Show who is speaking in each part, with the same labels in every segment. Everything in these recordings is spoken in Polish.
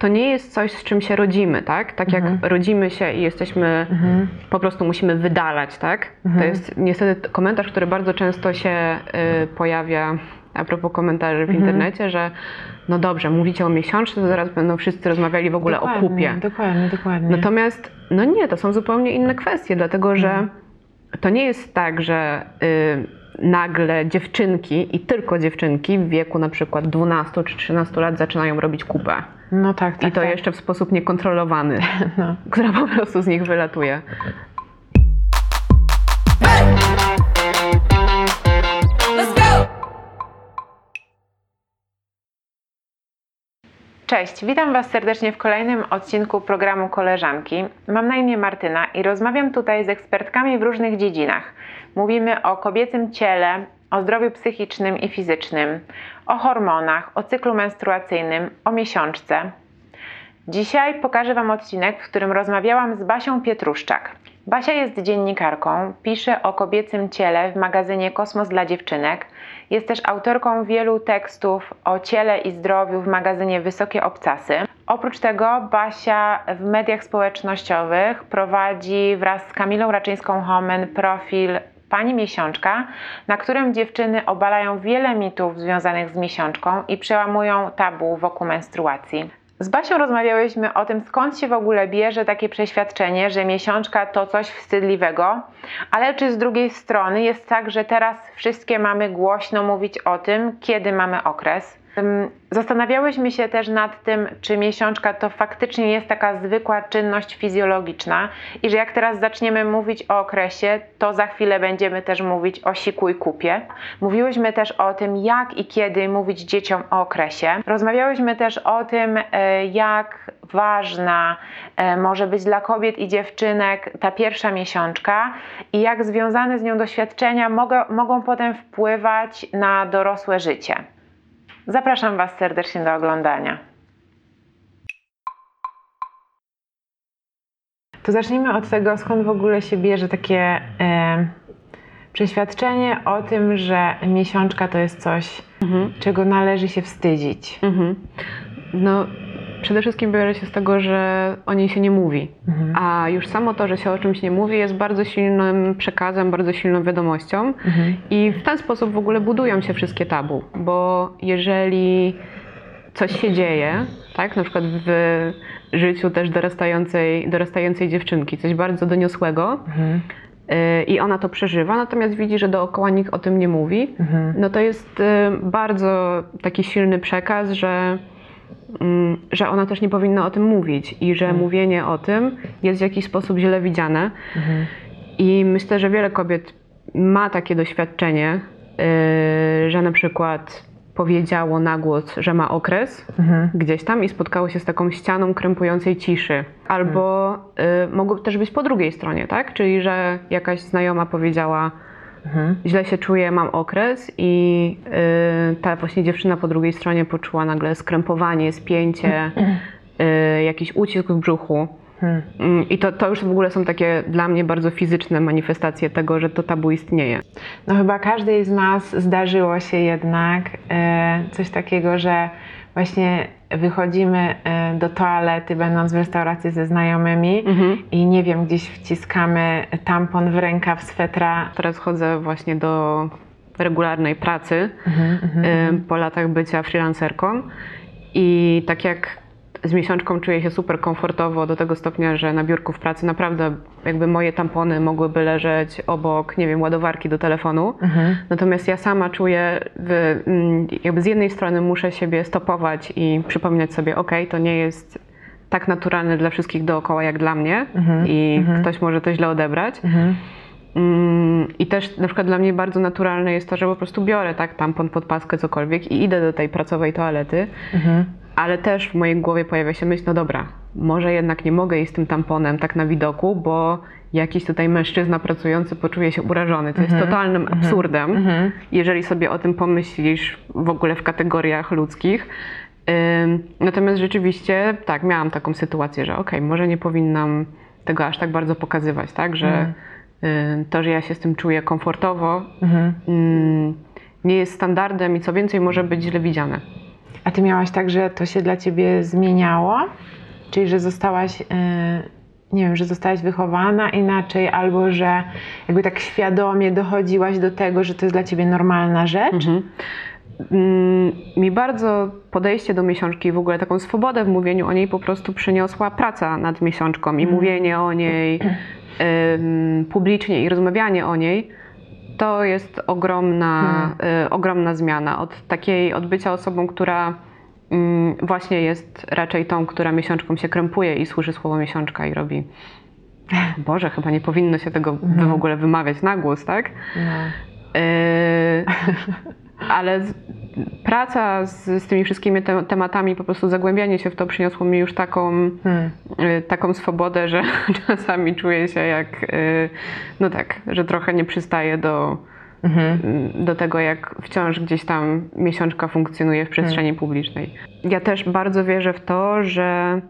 Speaker 1: to nie jest coś, z czym się rodzimy, tak? Tak jak rodzimy się i jesteśmy, po prostu musimy wydalać, tak? To jest niestety komentarz, który bardzo często się y, pojawia a propos komentarzy w internecie, że no dobrze, mówicie o miesiączce, to zaraz będą wszyscy rozmawiali w ogóle o kupie.
Speaker 2: Dokładnie, dokładnie.
Speaker 1: Natomiast, no nie, to są zupełnie inne kwestie, dlatego że to nie jest tak, że y, nagle dziewczynki i tylko dziewczynki w wieku na przykład 12 czy 13 lat zaczynają robić kupę.
Speaker 2: No tak, tak.
Speaker 1: I to
Speaker 2: tak.
Speaker 1: jeszcze w sposób niekontrolowany,
Speaker 2: No.
Speaker 1: która po prostu z nich wylatuje.
Speaker 2: Cześć, witam Was serdecznie w kolejnym odcinku programu Koleżanki. Mam na imię Martyna i rozmawiam tutaj z ekspertkami w różnych dziedzinach. Mówimy o kobiecym ciele, o zdrowiu psychicznym i fizycznym, o hormonach, o cyklu menstruacyjnym, o miesiączce. Dzisiaj pokażę Wam odcinek, w którym rozmawiałam z Basią Pietruszczak. Basia jest dziennikarką, pisze o kobiecym ciele w magazynie Kosmos dla dziewczynek. Jest też autorką wielu tekstów o ciele i zdrowiu w magazynie Wysokie Obcasy. Oprócz tego Basia w mediach społecznościowych prowadzi wraz z Kamilą Raczyńską-Homen profil Pani Miesiączka, na którym dziewczyny obalają wiele mitów związanych z miesiączką i przełamują tabu wokół menstruacji. Z Basią rozmawiałyśmy o tym, skąd się w ogóle bierze takie przeświadczenie, że miesiączka to coś wstydliwego, ale czy z drugiej strony jest tak, że teraz wszystkie mamy głośno mówić o tym, kiedy mamy okres. Zastanawiałyśmy się też nad tym, czy miesiączka to faktycznie jest taka zwykła czynność fizjologiczna i że jak teraz zaczniemy mówić o okresie, to za chwilę będziemy też mówić o siku i kupie. Mówiłyśmy też o tym, jak i kiedy mówić dzieciom o okresie. Rozmawiałyśmy też o tym, e, jak ważna e, może być dla kobiet i dziewczynek ta pierwsza miesiączka i jak związane z nią doświadczenia mogą, mogą potem wpływać na dorosłe życie. Zapraszam Was serdecznie do oglądania. To zacznijmy od tego, skąd w ogóle się bierze takie e, przeświadczenie o tym, że miesiączka to jest coś, czego należy się wstydzić.
Speaker 1: Mhm. No, przede wszystkim bierze się z tego, że o niej się nie mówi. A już samo to, że się o czymś nie mówi, jest bardzo silnym przekazem, bardzo silną wiadomością. I w ten sposób w ogóle budują się wszystkie tabu, bo jeżeli coś się dzieje, tak, na przykład w życiu też dorastającej, dorastającej dziewczynki, coś bardzo doniosłego, y, i ona to przeżywa, natomiast widzi, że dookoła nikt o tym nie mówi, no to jest y, bardzo taki silny przekaz, że, że ona też nie powinna o tym mówić i że mówienie o tym jest w jakiś sposób źle widziane. I myślę, że wiele kobiet ma takie doświadczenie, y, że na przykład powiedziało na głos, że ma okres gdzieś tam i spotkało się z taką ścianą krępującej ciszy. Albo y, mogło też być po drugiej stronie, tak? Czyli, że jakaś znajoma powiedziała, źle się czuję, mam okres i y, ta właśnie dziewczyna po drugiej stronie poczuła nagle skrępowanie, spięcie, y, jakiś ucisk w brzuchu. Mm, I to, to już w ogóle są takie dla mnie bardzo fizyczne manifestacje tego, że to tabu istnieje.
Speaker 2: No chyba każdej z nas zdarzyło się jednak e, coś takiego, że właśnie wychodzimy e, do toalety, będąc w restauracji ze znajomymi i nie wiem, gdzieś wciskamy tampon w rękaw swetra.
Speaker 1: Teraz chodzę właśnie do regularnej pracy
Speaker 2: Mhm,
Speaker 1: y, po latach bycia freelancerką. I tak jak z miesiączką czuję się super komfortowo do tego stopnia, że na biurku w pracy naprawdę jakby moje tampony mogłyby leżeć obok, nie wiem, ładowarki do telefonu.
Speaker 2: Mhm.
Speaker 1: Natomiast ja sama czuję, mm, jakby z jednej strony muszę siebie stopować i przypominać sobie, ok, to nie jest tak naturalne dla wszystkich dookoła jak dla mnie
Speaker 2: Mhm,
Speaker 1: i ktoś może to źle odebrać. Mm, I też na przykład dla mnie bardzo naturalne jest to, że po prostu biorę tak tampon, podpaskę, cokolwiek i idę do tej pracowej toalety, ale też w mojej głowie pojawia się myśl, no dobra, może jednak nie mogę iść z tym tamponem tak na widoku, bo jakiś tutaj mężczyzna pracujący poczuje się urażony. To jest totalnym absurdem, jeżeli sobie o tym pomyślisz w ogóle w kategoriach ludzkich. Natomiast rzeczywiście, tak, miałam taką sytuację, że okej, może nie powinnam tego aż tak bardzo pokazywać, tak, że y, to, że ja się z tym czuję komfortowo, ym, nie jest standardem i co więcej może być źle widziane.
Speaker 3: A ty miałaś tak, że to się dla ciebie zmieniało? Czyli, że zostałaś, yy, nie wiem, że zostałaś wychowana inaczej, albo że jakby tak świadomie dochodziłaś do tego, że to jest dla ciebie normalna rzecz?
Speaker 1: Mhm. Mm, Mi bardzo podejście do miesiączki i w ogóle taką swobodę w mówieniu o niej po prostu przyniosła praca nad miesiączką i mówienie o niej publicznie i rozmawianie o niej. To jest ogromna, y, ogromna zmiana od takiej, od bycia osobą, która mm, właśnie jest raczej tą, która miesiączką się krępuje i słyszy słowo miesiączka i robi Boże, chyba nie powinno się tego w ogóle wymawiać na głos, tak?
Speaker 3: No.
Speaker 1: Yy, ale praca z, z tymi wszystkimi te, tematami, po prostu zagłębianie się w to przyniosło mi już taką,
Speaker 3: Hmm.
Speaker 1: yy, taką swobodę, że czasami czuję się jak, yy, no tak, że trochę nie przystaję do,
Speaker 3: Mhm.
Speaker 1: yy, do tego, jak wciąż gdzieś tam miesiączka funkcjonuje w przestrzeni publicznej. Ja też bardzo wierzę w to, że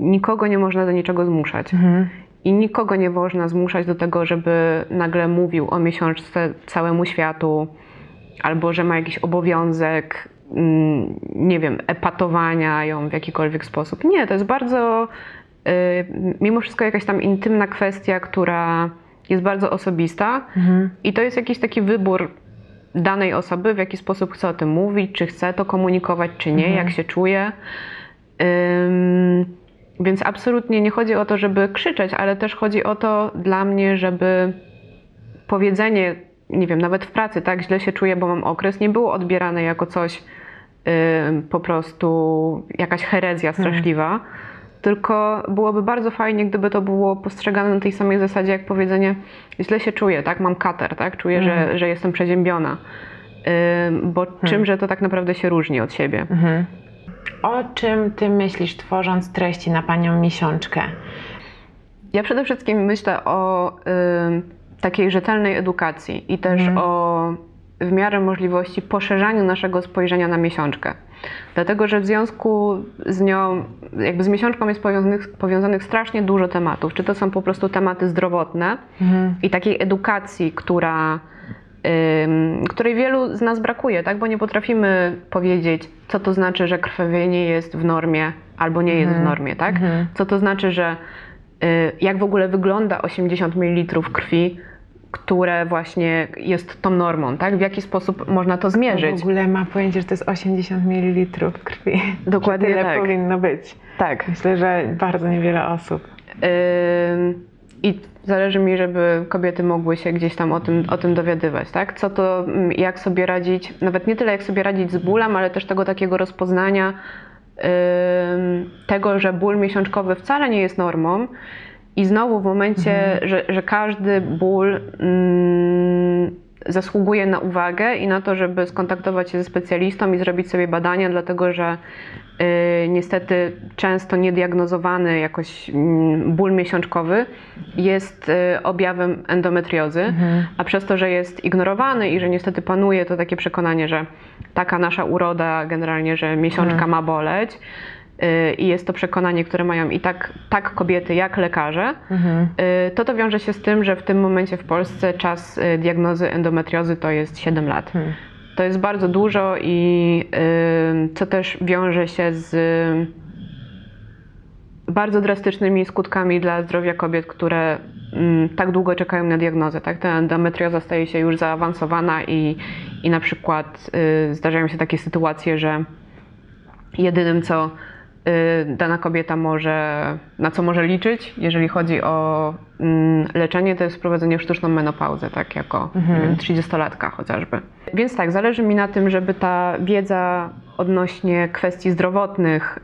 Speaker 1: nikogo nie można do niczego zmuszać.
Speaker 3: Mhm.
Speaker 1: I nikogo nie można zmuszać do tego, żeby nagle mówił o miesiączce całemu światu, albo że ma jakiś obowiązek, mm, nie wiem, epatowania ją w jakikolwiek sposób. Nie, to jest bardzo, y, mimo wszystko jakaś tam intymna kwestia, która jest bardzo osobista
Speaker 3: Mhm.
Speaker 1: i to jest jakiś taki wybór danej osoby, w jaki sposób chce o tym mówić, czy chce to komunikować, czy nie, jak się czuje. Więc absolutnie nie chodzi o to, żeby krzyczeć, ale też chodzi o to dla mnie, żeby powiedzenie, nie wiem, nawet w pracy, tak, źle się czuję, bo mam okres, nie było odbierane jako coś ym, po prostu jakaś herezja straszliwa. Tylko byłoby bardzo fajnie, gdyby to było postrzegane na tej samej zasadzie, jak powiedzenie, źle się czuję, tak, mam kater, tak, czuję, że, że jestem przeziębiona. Ym, bo czymże to tak naprawdę się różni od siebie?
Speaker 3: Mhm. O czym ty myślisz, tworząc treści na panią miesiączkę?
Speaker 1: Ja przede wszystkim myślę o ym, takiej rzetelnej edukacji i też o w miarę możliwości poszerzaniu naszego spojrzenia na miesiączkę. Dlatego, że w związku z nią, jakby z miesiączką jest powiązanych, powiązanych strasznie dużo tematów. Czy to są po prostu tematy zdrowotne i takiej edukacji, która, ym, której wielu z nas brakuje, tak? bo nie potrafimy powiedzieć, co to znaczy, że krwawienie jest w normie albo nie jest w normie. Tak? Co to znaczy, że jak w ogóle wygląda 80 ml krwi, które właśnie jest tą normą, tak? W jaki sposób można to zmierzyć?
Speaker 3: W ogóle ma pojęcie, że to jest 80 ml krwi.
Speaker 1: Dokładnie
Speaker 3: Tyle
Speaker 1: tak.
Speaker 3: powinno być.
Speaker 1: Tak.
Speaker 3: Myślę, że bardzo niewiele osób.
Speaker 1: Ym, I zależy mi, żeby kobiety mogły się gdzieś tam o tym, o tym dowiadywać, tak? Co to, jak sobie radzić, nawet nie tyle jak sobie radzić z bólem, ale też tego takiego rozpoznania tego, że ból miesiączkowy wcale nie jest normą. I znowu w momencie, że, że każdy ból mm, zasługuje na uwagę i na to, żeby skontaktować się ze specjalistą i zrobić sobie badania, dlatego że y, niestety często niediagnozowany jakoś mm, ból miesiączkowy jest y, objawem endometriozy, a przez to, że jest ignorowany i że niestety panuje to takie przekonanie, że taka nasza uroda generalnie, że miesiączka ma boleć, y, i jest to przekonanie, które mają i tak, tak kobiety, jak lekarze, y, to to wiąże się z tym, że w tym momencie w Polsce czas y, diagnozy endometriozy to jest 7 lat. To jest bardzo dużo i y, co też wiąże się z bardzo drastycznymi skutkami dla zdrowia kobiet, które mm, tak długo czekają na diagnozę. Tak? Ta endometrioza staje się już zaawansowana i, i na przykład y, zdarzają się takie sytuacje, że jedynym co y, dana kobieta może, na co może liczyć, jeżeli chodzi o mm, leczenie, to jest wprowadzenie sztuczną menopauzę, tak jako wiem, 30-latka chociażby. Więc tak, zależy mi na tym, żeby ta wiedza odnośnie kwestii zdrowotnych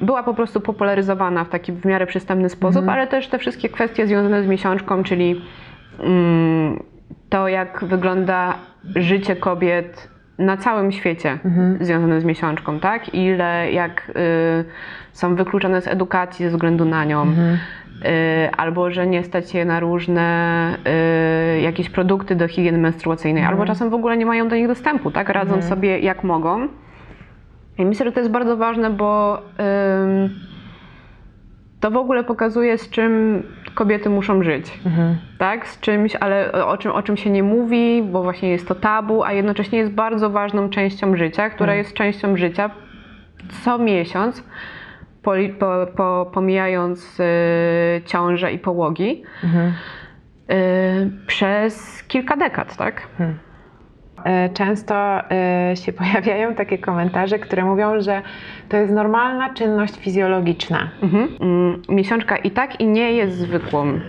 Speaker 1: była po prostu popularyzowana w taki w miarę przystępny sposób, ale też te wszystkie kwestie związane z miesiączką, czyli to, jak wygląda życie kobiet na całym świecie związane z miesiączką, tak? Ile, jak y, są wykluczone z edukacji ze względu na nią, y, albo że nie stać je na różne y, jakieś produkty do higieny menstruacyjnej, albo czasem w ogóle nie mają do nich dostępu, tak? Radzą sobie jak mogą. I myślę, że to jest bardzo ważne, bo to w ogóle pokazuje, z czym kobiety muszą żyć.
Speaker 3: Mhm.
Speaker 1: Tak, z czymś, ale o czym, o czym się nie mówi, bo właśnie jest to tabu, a jednocześnie jest bardzo ważną częścią życia, która jest częścią życia co miesiąc, poli, po, po, pomijając y, ciąże i połogi,
Speaker 3: Mhm.
Speaker 1: y, przez kilka dekad, tak?
Speaker 3: E, Często e, się pojawiają takie komentarze, które mówią, że to jest normalna czynność fizjologiczna.
Speaker 1: Mhm. Mm, Miesiączka i tak i nie jest zwykłą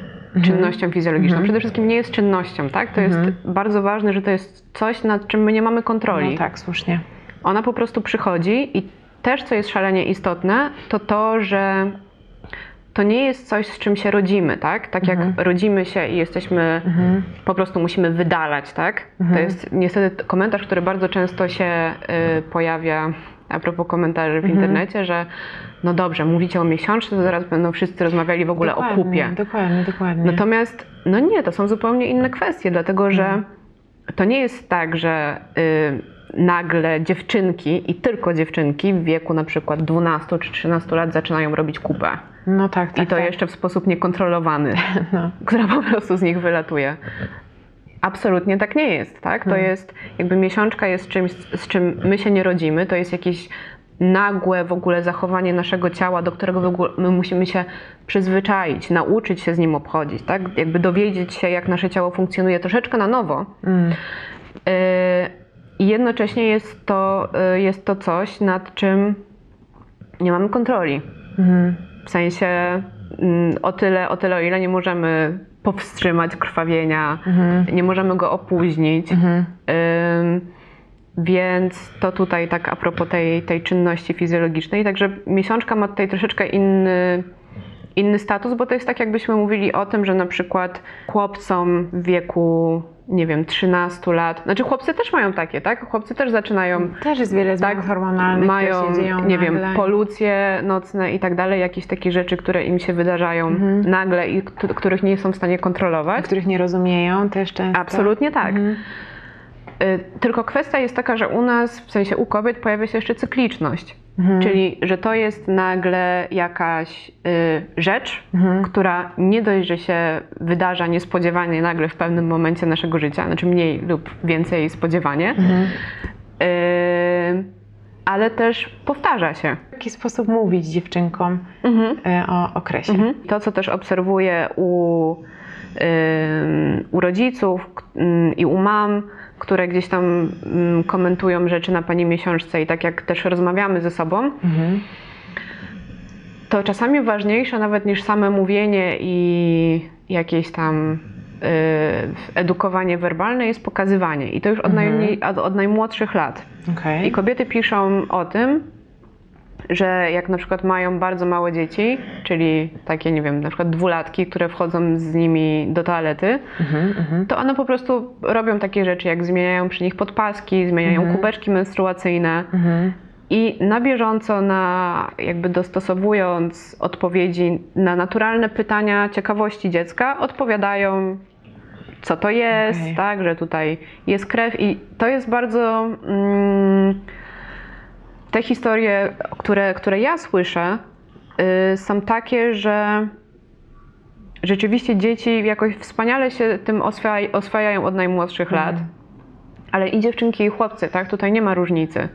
Speaker 1: czynnością fizjologiczną. Przede wszystkim nie jest czynnością, tak? To jest bardzo ważne, że to jest coś, nad czym my nie mamy kontroli.
Speaker 3: No tak, słusznie.
Speaker 1: Ona po prostu przychodzi i też, co jest szalenie istotne, to to, że to nie jest coś, z czym się rodzimy, tak? Tak jak rodzimy się i jesteśmy, po prostu musimy wydalać, tak? To jest niestety komentarz, który bardzo często się y, pojawia a propos komentarzy w internecie, że no dobrze, mówicie o miesiączce, to zaraz będą wszyscy rozmawiali w ogóle o kupie.
Speaker 3: Dokładnie, dokładnie.
Speaker 1: Natomiast, no nie, to są zupełnie inne kwestie, dlatego że to nie jest tak, że y, nagle dziewczynki i tylko dziewczynki w wieku na przykład 12 czy 13 lat zaczynają robić kupę.
Speaker 3: No tak, tak.
Speaker 1: I to
Speaker 3: tak.
Speaker 1: jeszcze w sposób niekontrolowany,
Speaker 3: No.
Speaker 1: która po prostu z nich wylatuje. Absolutnie tak nie jest, tak? To jest, jakby miesiączka jest czymś, z czym my się nie rodzimy, to jest jakieś nagłe w ogóle zachowanie naszego ciała, do którego w ogóle my musimy się przyzwyczaić, nauczyć się z nim obchodzić, tak? Jakby dowiedzieć się, jak nasze ciało funkcjonuje troszeczkę na nowo.
Speaker 3: Mm.
Speaker 1: I jednocześnie jest to, yy, jest to coś, nad czym nie mamy kontroli.
Speaker 3: Mhm.
Speaker 1: W sensie mm, o tyle, o tyle, o ile nie możemy powstrzymać krwawienia, nie możemy go opóźnić.
Speaker 3: Mhm.
Speaker 1: Ym, więc to tutaj tak a propos tej, tej czynności fizjologicznej. Także miesiączka ma tutaj troszeczkę inny, inny status, bo to jest tak jakbyśmy mówili o tym, że na przykład chłopcom w wieku, nie wiem, 13 lat, znaczy chłopcy też mają takie, tak? Chłopcy też zaczynają
Speaker 3: Też jest wiele zmian
Speaker 1: tak,
Speaker 3: hormonalnych,
Speaker 1: mają, nie wiem,
Speaker 3: nagle.
Speaker 1: polucje nocne i tak dalej, jakieś takie rzeczy, które im się wydarzają
Speaker 3: Mhm.
Speaker 1: nagle i których nie są w stanie kontrolować.
Speaker 3: których nie rozumieją też często.
Speaker 1: Absolutnie tak.
Speaker 3: Mhm.
Speaker 1: Y, Tylko kwestia jest taka, że u nas, w sensie u kobiet, pojawia się jeszcze cykliczność.
Speaker 3: Mhm.
Speaker 1: Czyli, że to jest nagle jakaś y, rzecz,
Speaker 3: Mhm.
Speaker 1: która nie dość, że się wydarza niespodziewanie nagle w pewnym momencie naszego życia, znaczy mniej lub więcej spodziewanie,
Speaker 3: Mhm.
Speaker 1: y, ale też powtarza się.
Speaker 3: W jaki sposób mówić dziewczynkom e, o okresie?
Speaker 1: Mhm. To, co też obserwuję u, u rodziców ym, i u mam, które gdzieś tam ym, komentują rzeczy na pani miesiączce i tak jak też rozmawiamy ze sobą,
Speaker 3: Mhm.
Speaker 1: to czasami ważniejsze nawet niż same mówienie i jakieś tam y, edukowanie werbalne jest pokazywanie. I to już od, najmniej, od, od najmłodszych lat.
Speaker 3: Okej.
Speaker 1: I kobiety piszą o tym, że jak na przykład mają bardzo małe dzieci, czyli takie, nie wiem, na przykład dwulatki, które wchodzą z nimi do toalety,
Speaker 3: Mhm, mhm.
Speaker 1: to one po prostu robią takie rzeczy, jak zmieniają przy nich podpaski, zmieniają kubeczki menstruacyjne
Speaker 3: Mhm.
Speaker 1: i na bieżąco, na jakby dostosowując odpowiedzi na naturalne pytania ciekawości dziecka, odpowiadają co to jest,
Speaker 3: Okej.
Speaker 1: tak, że tutaj jest krew i to jest bardzo mm, te historie, które, które ja słyszę, y, są takie, że rzeczywiście dzieci jakoś wspaniale się tym oswaj, oswajają od najmłodszych lat, ale i dziewczynki i chłopcy, tak, tutaj nie ma różnicy.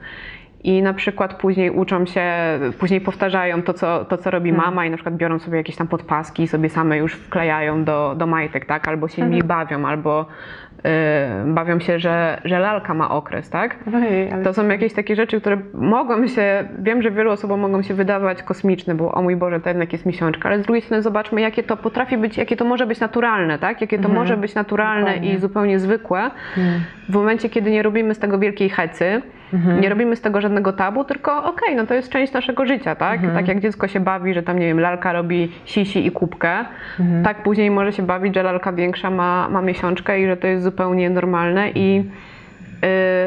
Speaker 1: I na przykład później uczą się, później powtarzają to, co, to, co robi mama i na przykład biorą sobie jakieś tam podpaski i sobie same już wklejają do, do majtek, tak? Albo się nimi bawią, albo bawią się, że, że lalka ma okres, tak?
Speaker 3: Ojej, ale
Speaker 1: To są jakieś takie rzeczy, które mogą się, wiem, że wielu osobom mogą się wydawać kosmiczne, bo o mój Boże, to jednak jest miesiączka, ale z drugiej strony zobaczmy, jakie to potrafi być, jakie to może być naturalne, tak? Jakie to może być naturalne
Speaker 3: Dokładnie.
Speaker 1: i zupełnie zwykłe w momencie, kiedy nie robimy z tego wielkiej hecy, nie robimy z tego żadnego tabu, tylko okej, no to jest część naszego życia, tak? Tak jak dziecko się bawi, że tam, nie wiem, lalka robi sisi i kubkę, tak później może się bawić, że lalka większa ma, ma miesiączkę i że to jest zupełnie normalne i yy,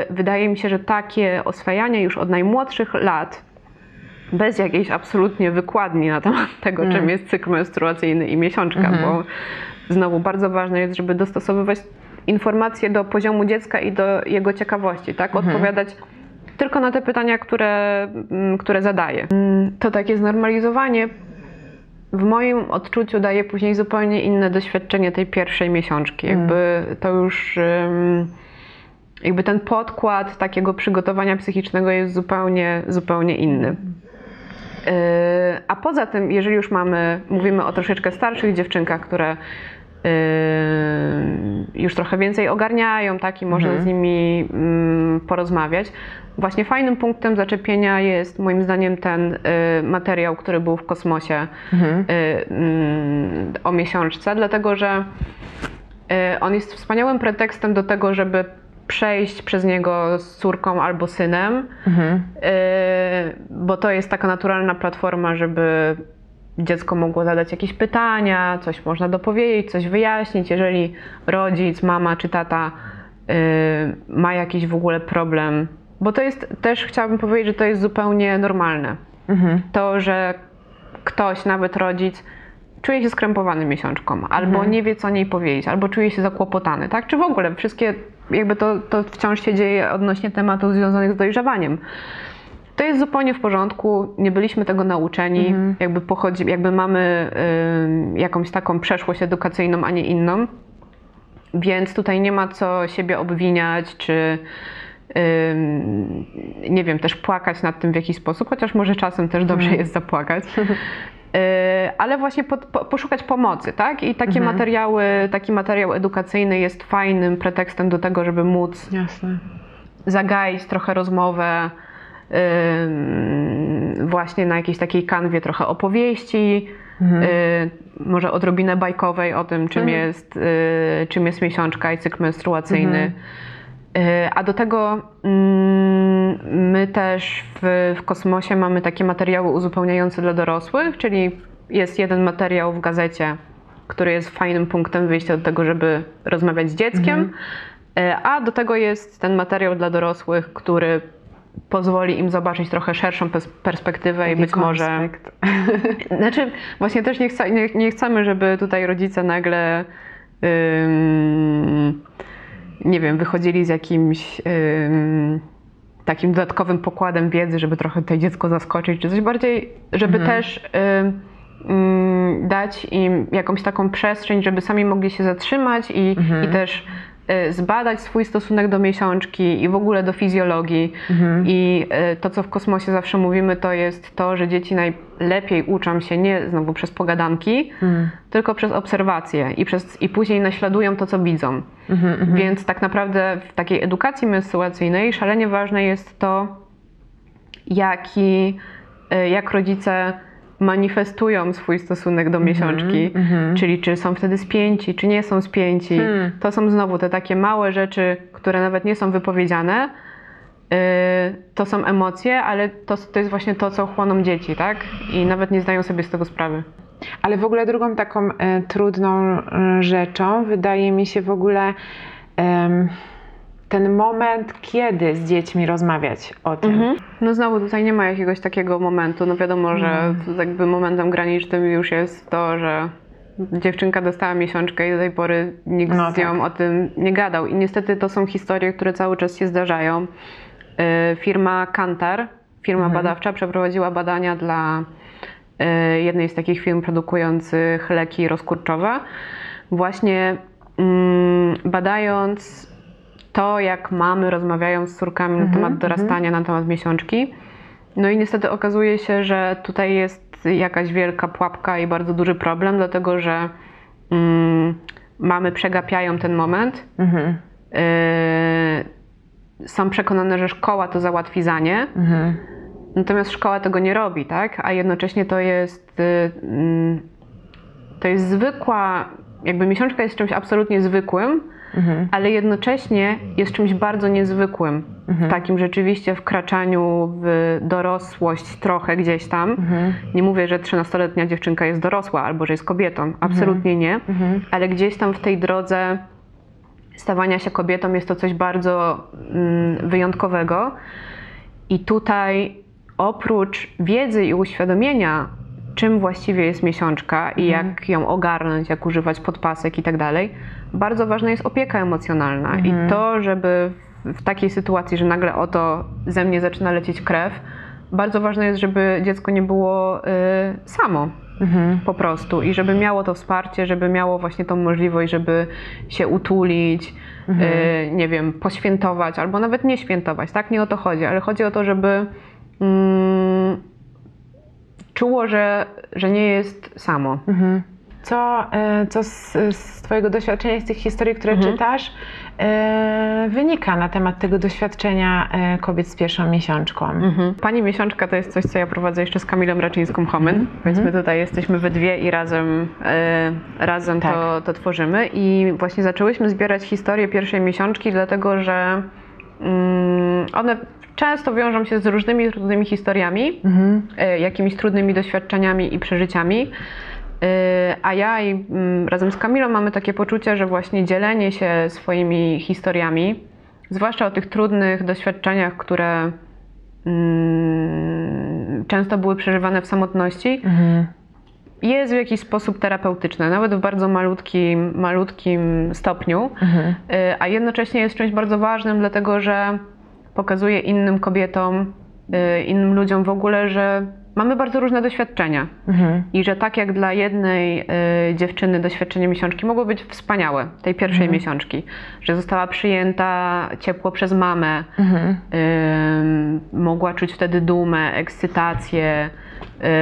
Speaker 1: wydaje mi się, że takie oswajanie już od najmłodszych lat bez jakiejś absolutnie wykładni na temat tego, czym jest cykl menstruacyjny i miesiączka, bo znowu bardzo ważne jest, żeby dostosowywać informacje do poziomu dziecka i do jego ciekawości, tak? Odpowiadać tylko na te pytania, które, mm, które zadaje. Mm, To takie znormalizowanie w moim odczuciu daje później zupełnie inne doświadczenie tej pierwszej miesiączki. Jakby to już. Jakby ten podkład takiego przygotowania psychicznego jest zupełnie, zupełnie inny. Yy, A poza tym, jeżeli już mamy, mówimy o troszeczkę starszych dziewczynkach, które już trochę więcej ogarniają, tak, i można z nimi mm, porozmawiać. Właśnie fajnym punktem zaczepienia jest moim zdaniem ten y, materiał, który był w kosmosie y, mm, o miesiączce, dlatego że y, on jest wspaniałym pretekstem do tego, żeby przejść przez niego z córką albo synem, y, bo to jest taka naturalna platforma, żeby dziecko mogło zadać jakieś pytania, coś można dopowiedzieć, coś wyjaśnić. Jeżeli rodzic, mama czy tata y, ma jakiś w ogóle problem, bo to jest też chciałabym powiedzieć, że to jest zupełnie normalne. To, że ktoś, nawet rodzic, czuje się skrępowany miesiączką, albo nie wie, co o niej powiedzieć, albo czuje się zakłopotany, tak? Czy w ogóle wszystkie, jakby to, to wciąż się dzieje odnośnie tematów związanych z dojrzewaniem. To jest zupełnie w porządku, nie byliśmy tego nauczeni, jakby pochodzi, jakby mamy ym, jakąś taką przeszłość edukacyjną, a nie inną. Więc tutaj nie ma co siebie obwiniać, czy ym, nie wiem, też płakać nad tym w jakiś sposób, chociaż może czasem też dobrze jest zapłakać. Yy, Ale właśnie po, po, poszukać pomocy, tak? I takie materiały, taki materiał edukacyjny jest fajnym pretekstem do tego, żeby móc
Speaker 3: Jasne.
Speaker 1: zagaić trochę rozmowę właśnie na jakiejś takiej kanwie trochę opowieści, y, może odrobinę bajkowej o tym, czym, jest, y, czym jest miesiączka i cykl menstruacyjny. Y, A do tego mm, my też w, w kosmosie mamy takie materiały uzupełniające dla dorosłych, czyli jest jeden materiał w gazecie, który jest fajnym punktem wyjścia do tego, żeby rozmawiać z dzieckiem. E, A do tego jest ten materiał dla dorosłych, który pozwoli im zobaczyć trochę szerszą pers- perspektywę i być może.
Speaker 3: konspekt.
Speaker 1: Znaczy, właśnie też nie, chce, nie, nie chcemy, żeby tutaj rodzice nagle. ym, nie wiem, wychodzili z jakimś ym, takim dodatkowym pokładem wiedzy, żeby trochę tutaj dziecko zaskoczyć, czy coś bardziej, żeby też ym, dać im jakąś taką przestrzeń, żeby sami mogli się zatrzymać i, i też zbadać swój stosunek do miesiączki i w ogóle do fizjologii. I y, to, co w kosmosie zawsze mówimy, to jest to, że dzieci najlepiej uczą się nie znowu przez pogadanki, tylko przez obserwacje i, przez, i później naśladują to, co widzą. Więc tak naprawdę w takiej edukacji menstruacyjnej szalenie ważne jest to, jaki, y, jak rodzice manifestują swój stosunek do miesiączki, czyli czy są wtedy spięci, czy nie są spięci. To są znowu te takie małe rzeczy, które nawet nie są wypowiedziane. Y, To są emocje, ale to, to jest właśnie to, co chłoną dzieci, tak? I nawet nie zdają sobie z tego sprawy.
Speaker 3: Ale w ogóle drugą taką e, trudną e, rzeczą wydaje mi się w ogóle em, ten moment, kiedy z dziećmi rozmawiać o tym.
Speaker 1: No znowu tutaj nie ma jakiegoś takiego momentu. No wiadomo, że jakby momentem granicznym już jest to, że dziewczynka dostała miesiączkę i do tej pory nikt
Speaker 3: No
Speaker 1: z nią
Speaker 3: tak.
Speaker 1: o tym nie gadał. I niestety to są historie, które cały czas się zdarzają. Y, Firma Kantar, firma badawcza, przeprowadziła badania dla y, jednej z takich firm produkujących leki rozkurczowe. Właśnie mm, badając to, jak mamy rozmawiają z córkami na temat dorastania, na temat miesiączki. No i niestety okazuje się, że tutaj jest jakaś wielka pułapka i bardzo duży problem, dlatego że mm, mamy przegapiają ten moment.
Speaker 3: Mhm.
Speaker 1: Yy, są przekonane, że szkoła to załatwi za nie.
Speaker 3: Mhm.
Speaker 1: Natomiast szkoła tego nie robi, tak? A jednocześnie to jest, y, mm, to jest zwykła, jakby miesiączka jest czymś absolutnie zwykłym, ale jednocześnie jest czymś bardzo niezwykłym. W takim rzeczywiście wkraczaniu w dorosłość trochę gdzieś tam. Nie mówię, że 13-letnia dziewczynka jest dorosła albo że jest kobietą. Absolutnie nie. Ale gdzieś tam w tej drodze stawania się kobietą jest to coś bardzo mm, wyjątkowego. I tutaj oprócz wiedzy i uświadomienia, czym właściwie jest miesiączka i jak ją ogarnąć, jak używać podpasek i tak dalej, bardzo ważna jest opieka emocjonalna. I to, żeby w, takiej sytuacji, że nagle oto ze mnie zaczyna lecieć krew, bardzo ważne jest, żeby dziecko nie było y, samo. po prostu i żeby miało to wsparcie, żeby miało właśnie tą możliwość, żeby się utulić, y, nie wiem, poświętować albo nawet nie świętować, tak? Nie o to chodzi, ale chodzi o to, żeby mm, czuło, że, że nie jest samo.
Speaker 3: Co, e, co z, z Twojego doświadczenia, z tych historii, które
Speaker 1: Mhm.
Speaker 3: czytasz, e, wynika na temat tego doświadczenia e, kobiet z pierwszą miesiączką?
Speaker 1: Mhm. Pani Miesiączka to jest coś, co ja prowadzę jeszcze z Kamilą Raczyńską-Homyn, więc my tutaj jesteśmy we dwie i razem, e, razem
Speaker 3: Tak.
Speaker 1: to, to tworzymy. I właśnie zaczęłyśmy zbierać historie pierwszej miesiączki, dlatego że mm, one często wiążą się z różnymi trudnymi historiami, e, jakimiś trudnymi doświadczeniami i przeżyciami. E, A ja i mm, razem z Kamilą mamy takie poczucie, że właśnie dzielenie się swoimi historiami, zwłaszcza o tych trudnych doświadczeniach, które mm, często były przeżywane w samotności, jest w jakiś sposób terapeutyczne, nawet w bardzo malutkim, malutkim stopniu, Y, a jednocześnie jest czymś bardzo ważnym, dlatego że pokazuje innym kobietom, y, innym ludziom w ogóle, że mamy bardzo różne doświadczenia. I że tak jak dla jednej y, dziewczyny doświadczenie miesiączki mogło być wspaniałe, tej pierwszej miesiączki, że została przyjęta ciepło przez mamę, Ym, mogła czuć wtedy dumę, ekscytację.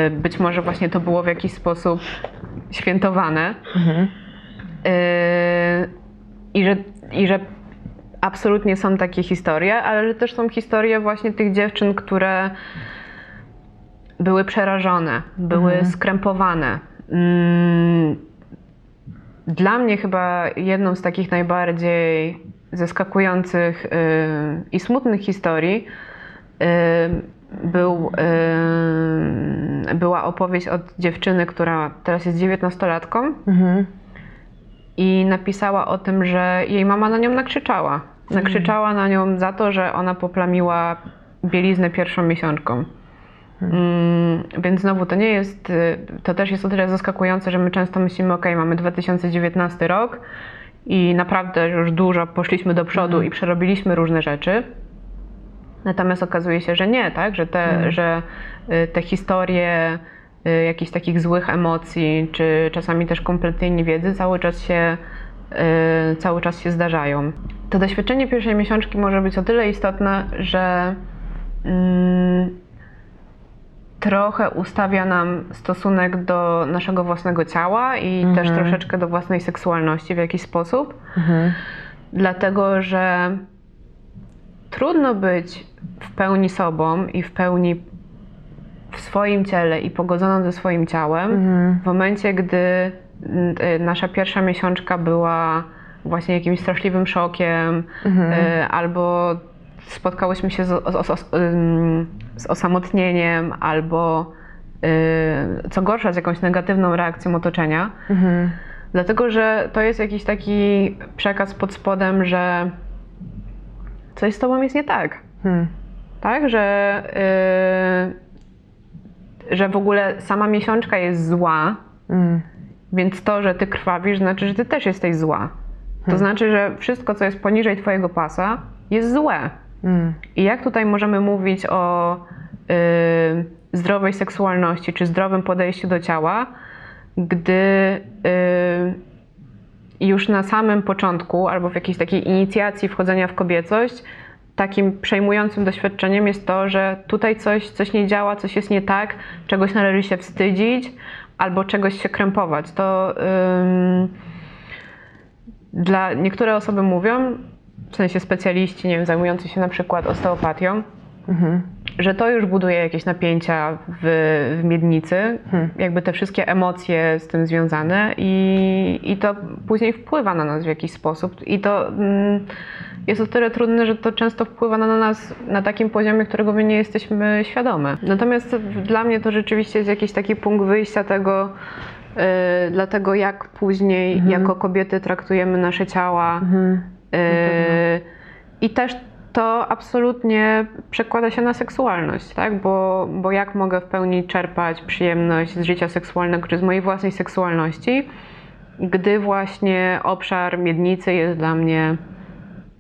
Speaker 1: y, Być może właśnie to było w jakiś sposób świętowane. Y, I że, I że absolutnie są takie historie, ale też są historie właśnie tych dziewczyn, które były przerażone, były skrępowane. Mm, Dla mnie chyba jedną z takich najbardziej zaskakujących y, i smutnych historii y, był, y, była opowieść od dziewczyny, która teraz jest dziewiętnastolatką i napisała o tym, że jej mama na nią nakrzyczała. Nakrzyczała na nią za to, że ona poplamiła bieliznę pierwszą miesiączką. Mm, więc znowu to nie jest, y, to też jest o tyle zaskakujące, że my często myślimy, ok, mamy 2019 rok i naprawdę już dużo poszliśmy do przodu i przerobiliśmy różne rzeczy. Natomiast okazuje się, że nie, tak? Że te, że y, te historie jakichś takich złych emocji, czy czasami też kompletnej niewiedzy cały czas się, y, cały czas się zdarzają. To doświadczenie pierwszej miesiączki może być o tyle istotne, że mm, trochę ustawia nam stosunek do naszego własnego ciała i też troszeczkę do własnej seksualności w jakiś sposób. Dlatego, że trudno być w pełni sobą i w pełni w swoim ciele i pogodzoną ze swoim ciałem w momencie, gdy mm, y, nasza pierwsza miesiączka była właśnie jakimś straszliwym szokiem y, albo spotkałyśmy się z, z, z, z osamotnieniem albo y, co gorsza z jakąś negatywną reakcją otoczenia. Dlatego, że to jest jakiś taki przekaz pod spodem, że coś z tobą jest nie tak. Tak, że, yy, że w ogóle sama miesiączka jest zła, więc to, że ty krwawisz, znaczy, że ty też jesteś zła. To znaczy, że wszystko, co jest poniżej twojego pasa, jest złe. I jak tutaj możemy mówić o y, zdrowej seksualności czy zdrowym podejściu do ciała, gdy y, już na samym początku albo w jakiejś takiej inicjacji wchodzenia w kobiecość, takim przejmującym doświadczeniem jest to, że tutaj coś, coś nie działa, coś jest nie tak, czegoś należy się wstydzić albo czegoś się krępować. To ym, dla niektóre osoby mówią, w sensie specjaliści, nie wiem, zajmujący się na przykład osteopatią, że to już buduje jakieś napięcia w, w miednicy, jakby te wszystkie emocje z tym związane i, i to później wpływa na nas w jakiś sposób. I to mm, jest o tyle trudne, że to często wpływa na nas na takim poziomie, którego my nie jesteśmy świadome. Natomiast dla mnie to rzeczywiście jest jakiś taki punkt wyjścia tego, yy, dlatego jak później jako kobiety traktujemy nasze ciała. Yy, I też to absolutnie przekłada się na seksualność, tak? Bo, bo jak mogę w pełni czerpać przyjemność z życia seksualnego czy z mojej własnej seksualności, gdy właśnie obszar miednicy jest dla mnie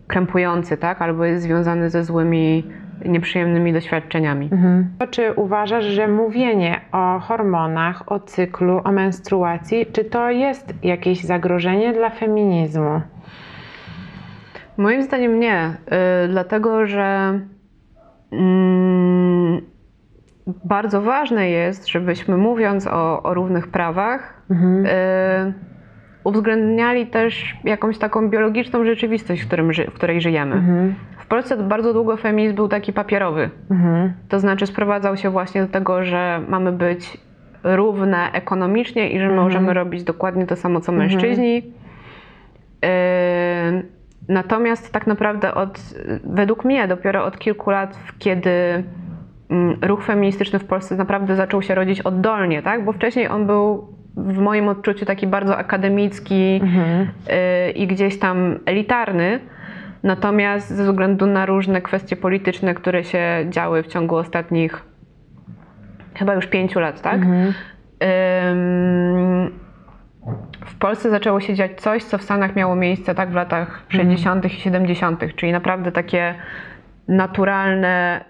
Speaker 1: krępujący, tak? Albo jest związany ze złymi nieprzyjemnymi doświadczeniami.
Speaker 3: To Czy uważasz, że mówienie o hormonach, o cyklu, o menstruacji, czy to jest jakieś zagrożenie dla feminizmu?
Speaker 1: Moim zdaniem nie, y, dlatego że mm, bardzo ważne jest, żebyśmy mówiąc o, o równych prawach, y, uwzględniali też jakąś taką biologiczną rzeczywistość, w, którym, w której żyjemy. W Polsce bardzo długo feminizm był taki papierowy. To znaczy sprowadzał się właśnie do tego, że mamy być równe ekonomicznie i że możemy robić dokładnie to samo co mężczyźni. Yy, Natomiast tak naprawdę od, według mnie dopiero od kilku lat, kiedy mm, ruch feministyczny w Polsce naprawdę zaczął się rodzić oddolnie, tak? Bo wcześniej on był w moim odczuciu taki bardzo akademicki yy, i gdzieś tam elitarny. Natomiast ze względu na różne kwestie polityczne, które się działy w ciągu ostatnich chyba już pięciu lat, tak? Ym, w Polsce zaczęło się dziać coś, co w Stanach miało miejsce tak w latach 60. i 70., czyli naprawdę takie naturalne,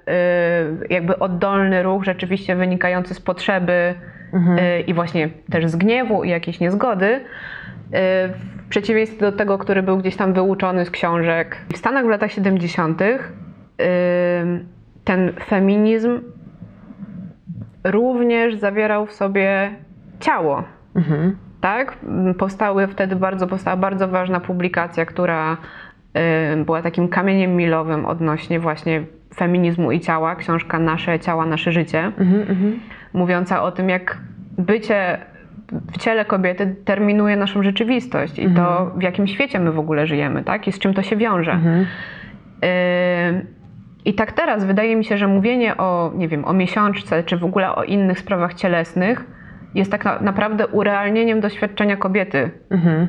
Speaker 1: y, jakby oddolny ruch, rzeczywiście wynikający z potrzeby y, i właśnie też z gniewu i jakiejś niezgody. y, W przeciwieństwie do tego, który był gdzieś tam wyuczony z książek. W Stanach w latach 70. y, ten feminizm również zawierał w sobie ciało. Tak? Powstały wtedy bardzo, powstała bardzo ważna publikacja, która była takim kamieniem milowym odnośnie właśnie feminizmu i ciała. Książka Nasze ciała, nasze życie. Mówiąca o tym, jak bycie w ciele kobiety terminuje naszą rzeczywistość i to, w jakim świecie my w ogóle żyjemy, tak? I z czym to się wiąże. Y, I tak teraz wydaje mi się, że mówienie o, nie wiem, o miesiączce, czy w ogóle o innych sprawach cielesnych jest tak na, naprawdę urealnieniem doświadczenia kobiety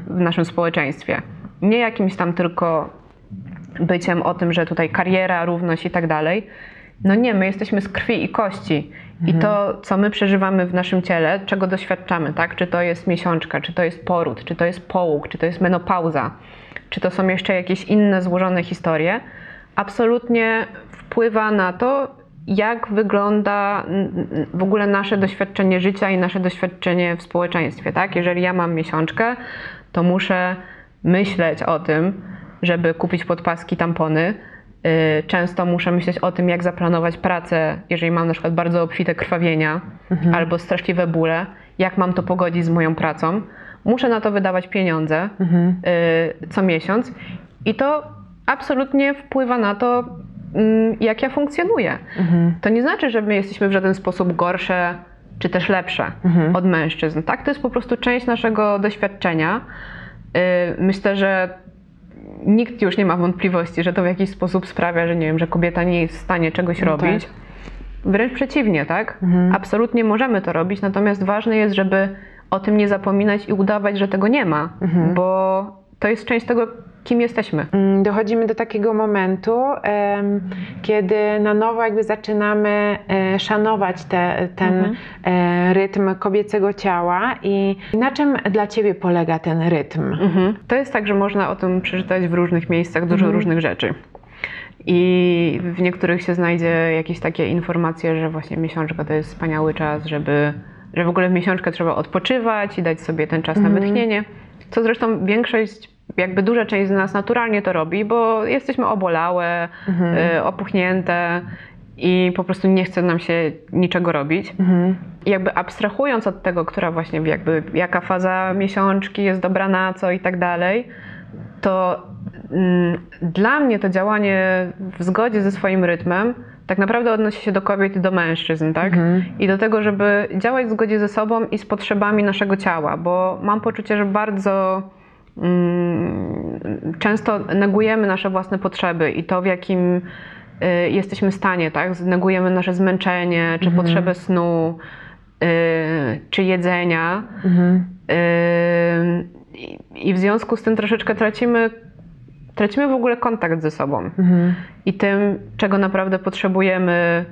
Speaker 1: w naszym społeczeństwie. Nie jakimś tam tylko byciem o tym, że tutaj kariera, równość i tak dalej. No nie, my jesteśmy z krwi i kości. I to, co my przeżywamy w naszym ciele, czego doświadczamy, tak? Czy to jest miesiączka, czy to jest poród, czy to jest połóg, czy to jest menopauza, czy to są jeszcze jakieś inne złożone historie, absolutnie wpływa na to, jak wygląda w ogóle nasze doświadczenie życia i nasze doświadczenie w społeczeństwie, tak? Jeżeli ja mam miesiączkę, to muszę myśleć o tym, żeby kupić podpaski, tampony. Yy, Często muszę myśleć o tym, jak zaplanować pracę, jeżeli mam na przykład bardzo obfite krwawienia albo straszliwe bóle, jak mam to pogodzić z moją pracą. Muszę na to wydawać pieniądze yy, co miesiąc i to absolutnie wpływa na to, mm, jak ja funkcjonuję. To nie znaczy, że my jesteśmy w żaden sposób gorsze czy też lepsze od mężczyzn. Tak, to jest po prostu część naszego doświadczenia. Yy, Myślę, że nikt już nie ma wątpliwości, że to w jakiś sposób sprawia, że nie wiem, że kobieta nie jest w stanie czegoś robić. Wręcz przeciwnie, tak? Absolutnie możemy to robić, natomiast ważne jest, żeby o tym nie zapominać i udawać, że tego nie ma, bo to jest część tego, kim jesteśmy.
Speaker 3: Mm, Dochodzimy do takiego momentu, kiedy na nowo jakby zaczynamy e, szanować te, ten e, rytm kobiecego ciała i na czym dla Ciebie polega ten rytm?
Speaker 1: Mhm. To jest tak, że można o tym przeczytać w różnych miejscach dużo różnych rzeczy. I w niektórych się znajdzie jakieś takie informacje, że właśnie miesiączka to jest wspaniały czas, żeby, że w ogóle w miesiączkę trzeba odpoczywać i dać sobie ten czas na wytchnienie. Co zresztą większość, jakby duża część z nas naturalnie to robi, bo jesteśmy obolałe, y, opuchnięte i po prostu nie chce nam się niczego robić. I jakby abstrahując od tego, która właśnie jakby jaka faza miesiączki jest dobra na co i tak dalej, to mm, dla mnie to działanie w zgodzie ze swoim rytmem tak naprawdę odnosi się do kobiet i do mężczyzn, tak? I do tego, żeby działać w zgodzie ze sobą i z potrzebami naszego ciała, bo mam poczucie, że bardzo często negujemy nasze własne potrzeby i to, w jakim y, jesteśmy stanie, tak? Negujemy nasze zmęczenie, czy potrzebę snu, y, czy jedzenia. Y, i- w związku z tym troszeczkę tracimy, tracimy w ogóle kontakt ze sobą i tym, czego naprawdę potrzebujemy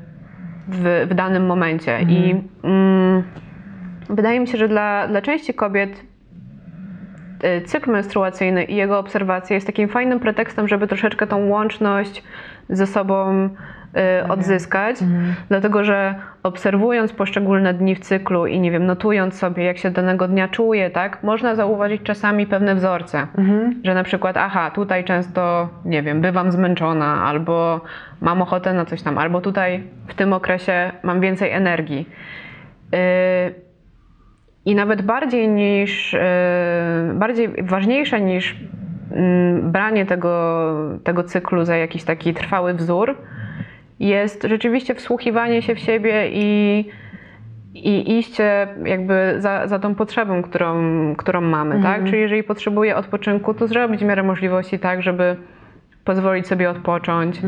Speaker 1: w, w danym momencie. I mm, wydaje mi się, że dla, dla części kobiet cykl menstruacyjny i jego obserwacja jest takim fajnym pretekstem, żeby troszeczkę tą łączność ze sobą y, odzyskać, dlatego że obserwując poszczególne dni w cyklu i nie wiem, notując sobie, jak się danego dnia czuję, tak, można zauważyć czasami pewne wzorce, że na przykład, aha, tutaj często, nie wiem, bywam zmęczona, albo mam ochotę na coś tam, albo tutaj w tym okresie mam więcej energii. Y, i nawet bardziej niż, e, bardziej ważniejsze niż mm, branie tego, tego cyklu za jakiś taki trwały wzór, jest rzeczywiście wsłuchiwanie się w siebie i, i iście jakby za, za tą potrzebą, którą, którą mamy, tak? Czyli jeżeli potrzebuję odpoczynku, to zrobić w miarę możliwości tak, żeby pozwolić sobie odpocząć.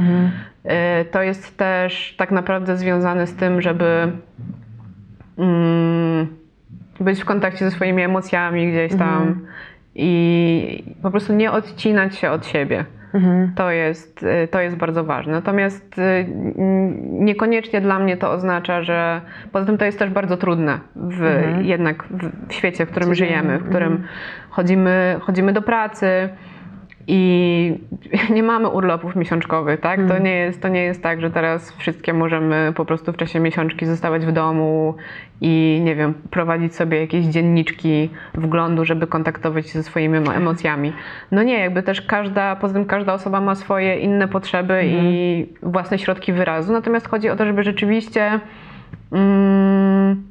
Speaker 1: E, To jest też tak naprawdę związane z tym, żeby mm, być w kontakcie ze swoimi emocjami gdzieś tam i po prostu nie odcinać się od siebie. To, jest, y, to jest bardzo ważne. Natomiast y, niekoniecznie dla mnie to oznacza, że poza tym to jest też bardzo trudne w, jednak w, świecie, w którym żyjemy, w którym chodzimy, chodzimy do pracy i nie mamy urlopów miesiączkowych, tak? To, nie jest, to nie jest tak, że teraz wszystkie możemy po prostu w czasie miesiączki zostawać w domu i nie wiem, prowadzić sobie jakieś dzienniczki wglądu, żeby kontaktować się ze swoimi emo- emocjami. No nie, jakby też każda, poza tym każda osoba ma swoje inne potrzeby i własne środki wyrazu. Natomiast chodzi o to, żeby rzeczywiście mm,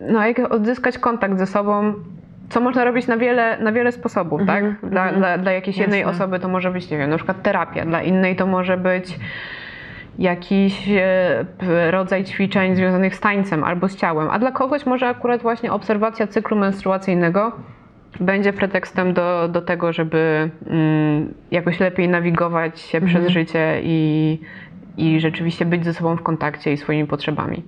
Speaker 1: no, jak odzyskać kontakt ze sobą, co można robić na wiele, na wiele sposobów, tak? Dla, dla, dla jakiejś jednej
Speaker 3: Jasne.
Speaker 1: osoby to może być, nie wiem, na przykład terapia, dla innej to może być jakiś e, rodzaj ćwiczeń związanych z tańcem albo z ciałem, a dla kogoś może akurat właśnie obserwacja cyklu menstruacyjnego będzie pretekstem do, do tego, żeby mm, jakoś lepiej nawigować się przez życie i, i rzeczywiście być ze sobą w kontakcie i swoimi potrzebami.